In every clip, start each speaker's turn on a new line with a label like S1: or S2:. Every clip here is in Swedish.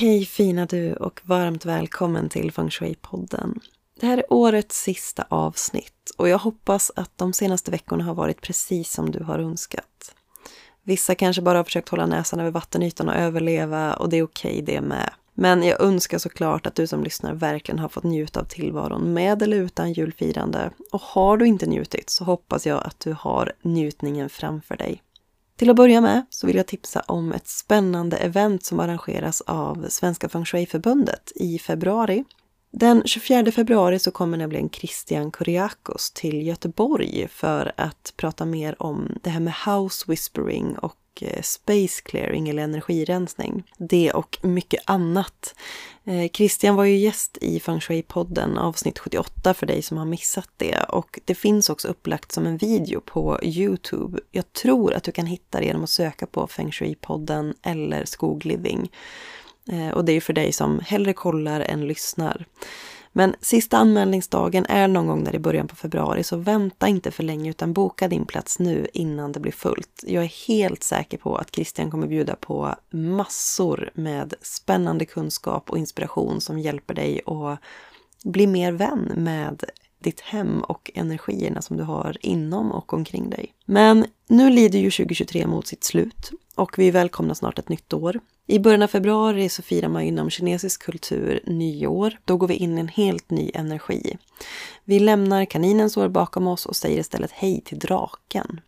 S1: Hej fina du och varmt välkommen till Feng Shui-podden. Det här är årets sista avsnitt och jag hoppas att de senaste veckorna har varit precis som du har önskat. Vissa kanske bara har försökt hålla näsan över vattenytan och överleva och det är okej okay det med. Men jag önskar såklart att du som lyssnar verkligen har fått njuta av tillvaron med eller utan julfirande. Och har du inte njutit så hoppas jag att du har njutningen framför dig. Till att börja med så vill jag tipsa om ett spännande event som arrangeras av Svenska Feng Shui-förbundet i februari. Den 24 februari så kommer nämligen Christian Kuriakos till Göteborg för att prata mer om det här med house whispering och Eh, space clearing eller energirensning. Det och mycket annat. Eh, Christian var ju gäst i Feng Shui-podden avsnitt 78 för dig som har missat det. Och det finns också upplagt som en video på Youtube. Jag tror att du kan hitta det genom att söka på Feng Shui-podden eller Skogliving. Eh, och det är ju för dig som hellre kollar än lyssnar. Men sista anmälningsdagen är någon gång där i början på februari så vänta inte för länge utan boka din plats nu innan det blir fullt. Jag är helt säker på att Christian kommer bjuda på massor med spännande kunskap och inspiration som hjälper dig att bli mer vän med ditt hem och energierna som du har inom och omkring dig. Men nu lider ju 2023 mot sitt slut och vi välkomnar snart ett nytt år. I början av februari så firar man inom kinesisk kultur nyår. Då går vi in i en helt ny energi. Vi lämnar kaninens år bakom oss och säger istället hej till draken.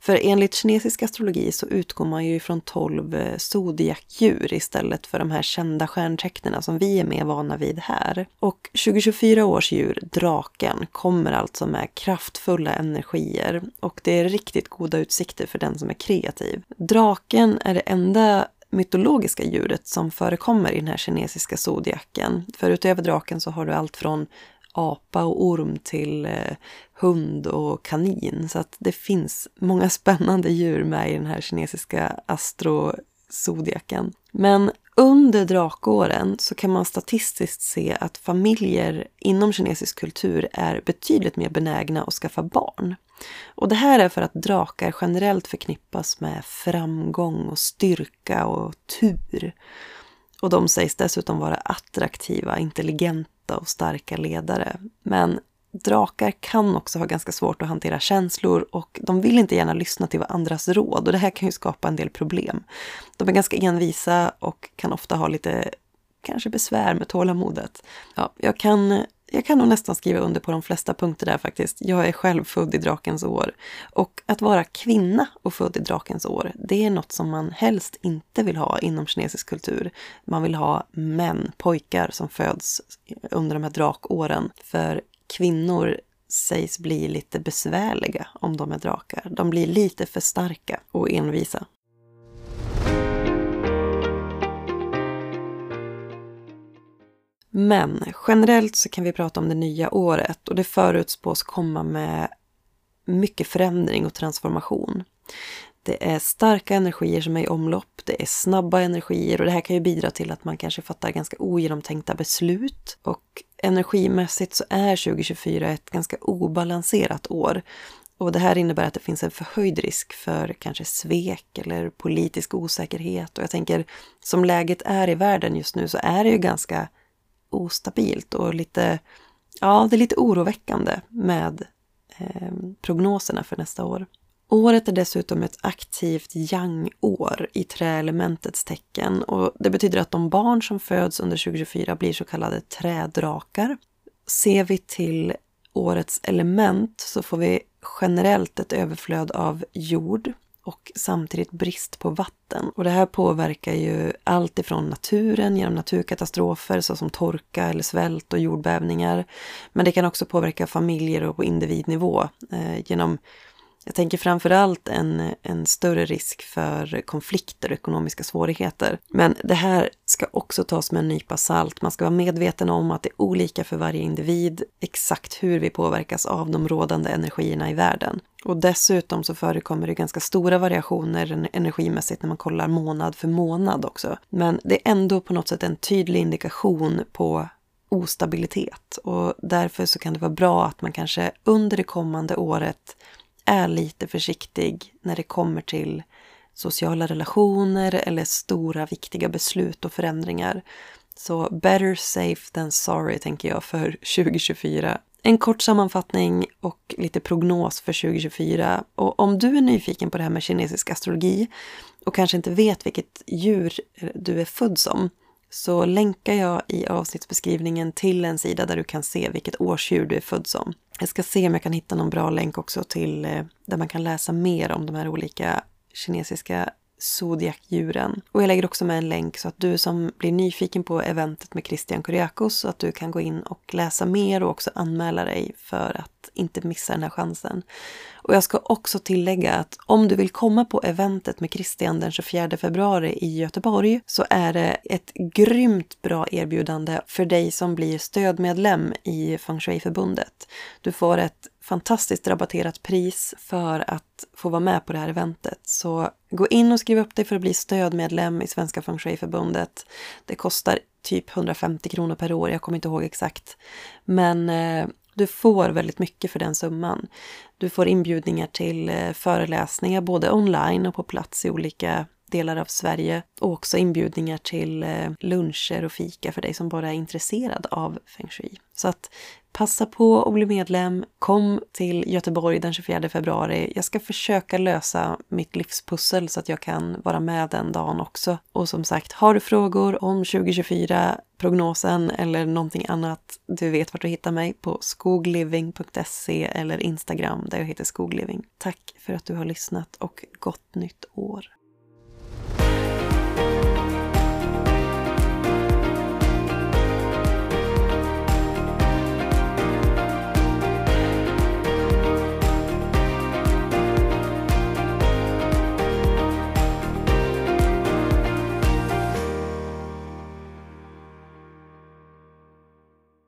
S1: För enligt kinesisk astrologi så utgår man ju från 12 eh, zodiakdjur istället för de här kända stjärntecknen som vi är mer vana vid här. Och 2024 års djur, draken, kommer alltså med kraftfulla energier och det är riktigt goda utsikter för den som är kreativ. Draken är det enda mytologiska djuret som förekommer i den här kinesiska zodiaken. För utöver draken så har du allt från apa och orm till eh, hund och kanin. Så att det finns många spännande djur med i den här kinesiska astrozodiaken. Men under drakåren så kan man statistiskt se att familjer inom kinesisk kultur är betydligt mer benägna att skaffa barn. Och det här är för att drakar generellt förknippas med framgång och styrka och tur. Och de sägs dessutom vara attraktiva, intelligenta och starka ledare. Men drakar kan också ha ganska svårt att hantera känslor och de vill inte gärna lyssna till andras råd och det här kan ju skapa en del problem. De är ganska envisa och kan ofta ha lite kanske besvär med tålamodet. Ja, jag kan jag kan nog nästan skriva under på de flesta punkter där faktiskt. Jag är själv född i drakens år. Och att vara kvinna och född i drakens år, det är något som man helst inte vill ha inom kinesisk kultur. Man vill ha män, pojkar som föds under de här drakåren. För kvinnor sägs bli lite besvärliga om de är drakar. De blir lite för starka och envisa. Men generellt så kan vi prata om det nya året och det förutspås komma med mycket förändring och transformation. Det är starka energier som är i omlopp, det är snabba energier och det här kan ju bidra till att man kanske fattar ganska ogenomtänkta beslut. Och energimässigt så är 2024 ett ganska obalanserat år. Och det här innebär att det finns en förhöjd risk för kanske svek eller politisk osäkerhet. Och jag tänker, som läget är i världen just nu så är det ju ganska ostabilt och lite, ja, det är lite oroväckande med eh, prognoserna för nästa år. Året är dessutom ett aktivt yang-år i träelementets tecken och det betyder att de barn som föds under 2024 blir så kallade trädrakar. Ser vi till årets element så får vi generellt ett överflöd av jord och samtidigt brist på vatten. Och det här påverkar ju allt ifrån naturen genom naturkatastrofer såsom torka eller svält och jordbävningar. Men det kan också påverka familjer och på individnivå eh, genom Jag tänker framförallt en, en större risk för konflikter och ekonomiska svårigheter. Men det här ska också tas med en nypa salt. Man ska vara medveten om att det är olika för varje individ exakt hur vi påverkas av de rådande energierna i världen. Och dessutom så förekommer det ganska stora variationer energimässigt när man kollar månad för månad också. Men det är ändå på något sätt en tydlig indikation på ostabilitet och därför så kan det vara bra att man kanske under det kommande året är lite försiktig när det kommer till sociala relationer eller stora viktiga beslut och förändringar. Så better safe than sorry tänker jag för 2024. En kort sammanfattning och lite prognos för 2024. Och om du är nyfiken på det här med kinesisk astrologi och kanske inte vet vilket djur du är född som så länkar jag i avsnittsbeskrivningen till en sida där du kan se vilket årsdjur du är född som. Jag ska se om jag kan hitta någon bra länk också till eh, där man kan läsa mer om de här olika kinesiska zodiakdjuren. Och jag lägger också med en länk så att du som blir nyfiken på eventet med Christian Kuriakos, så att du kan gå in och läsa mer och också anmäla dig för att inte missa den här chansen. Och jag ska också tillägga att om du vill komma på eventet med Christian den 24 februari i Göteborg så är det ett grymt bra erbjudande för dig som blir stödmedlem i Feng Shui-förbundet. Du får ett fantastiskt rabatterat pris för att få vara med på det här eventet. Så gå in och skriv upp dig för att bli stödmedlem i Svenska Feng Shui-förbundet. Det kostar typ 150 kronor per år, jag kommer inte ihåg exakt. Men eh, du får väldigt mycket för den summan. Du får inbjudningar till eh, föreläsningar både online och på plats i olika delar av Sverige och också inbjudningar till eh, luncher och fika för dig som bara är intresserad av feng shui. Så att passa på att bli medlem. Kom till Göteborg den 24 februari. Jag ska försöka lösa mitt livspussel så att jag kan vara med den dagen också. Och som sagt, har du frågor om 2024, prognosen eller någonting annat, du vet vart du hittar mig på skogliving.se eller Instagram där jag heter skogliving. Tack för att du har lyssnat och gott nytt år!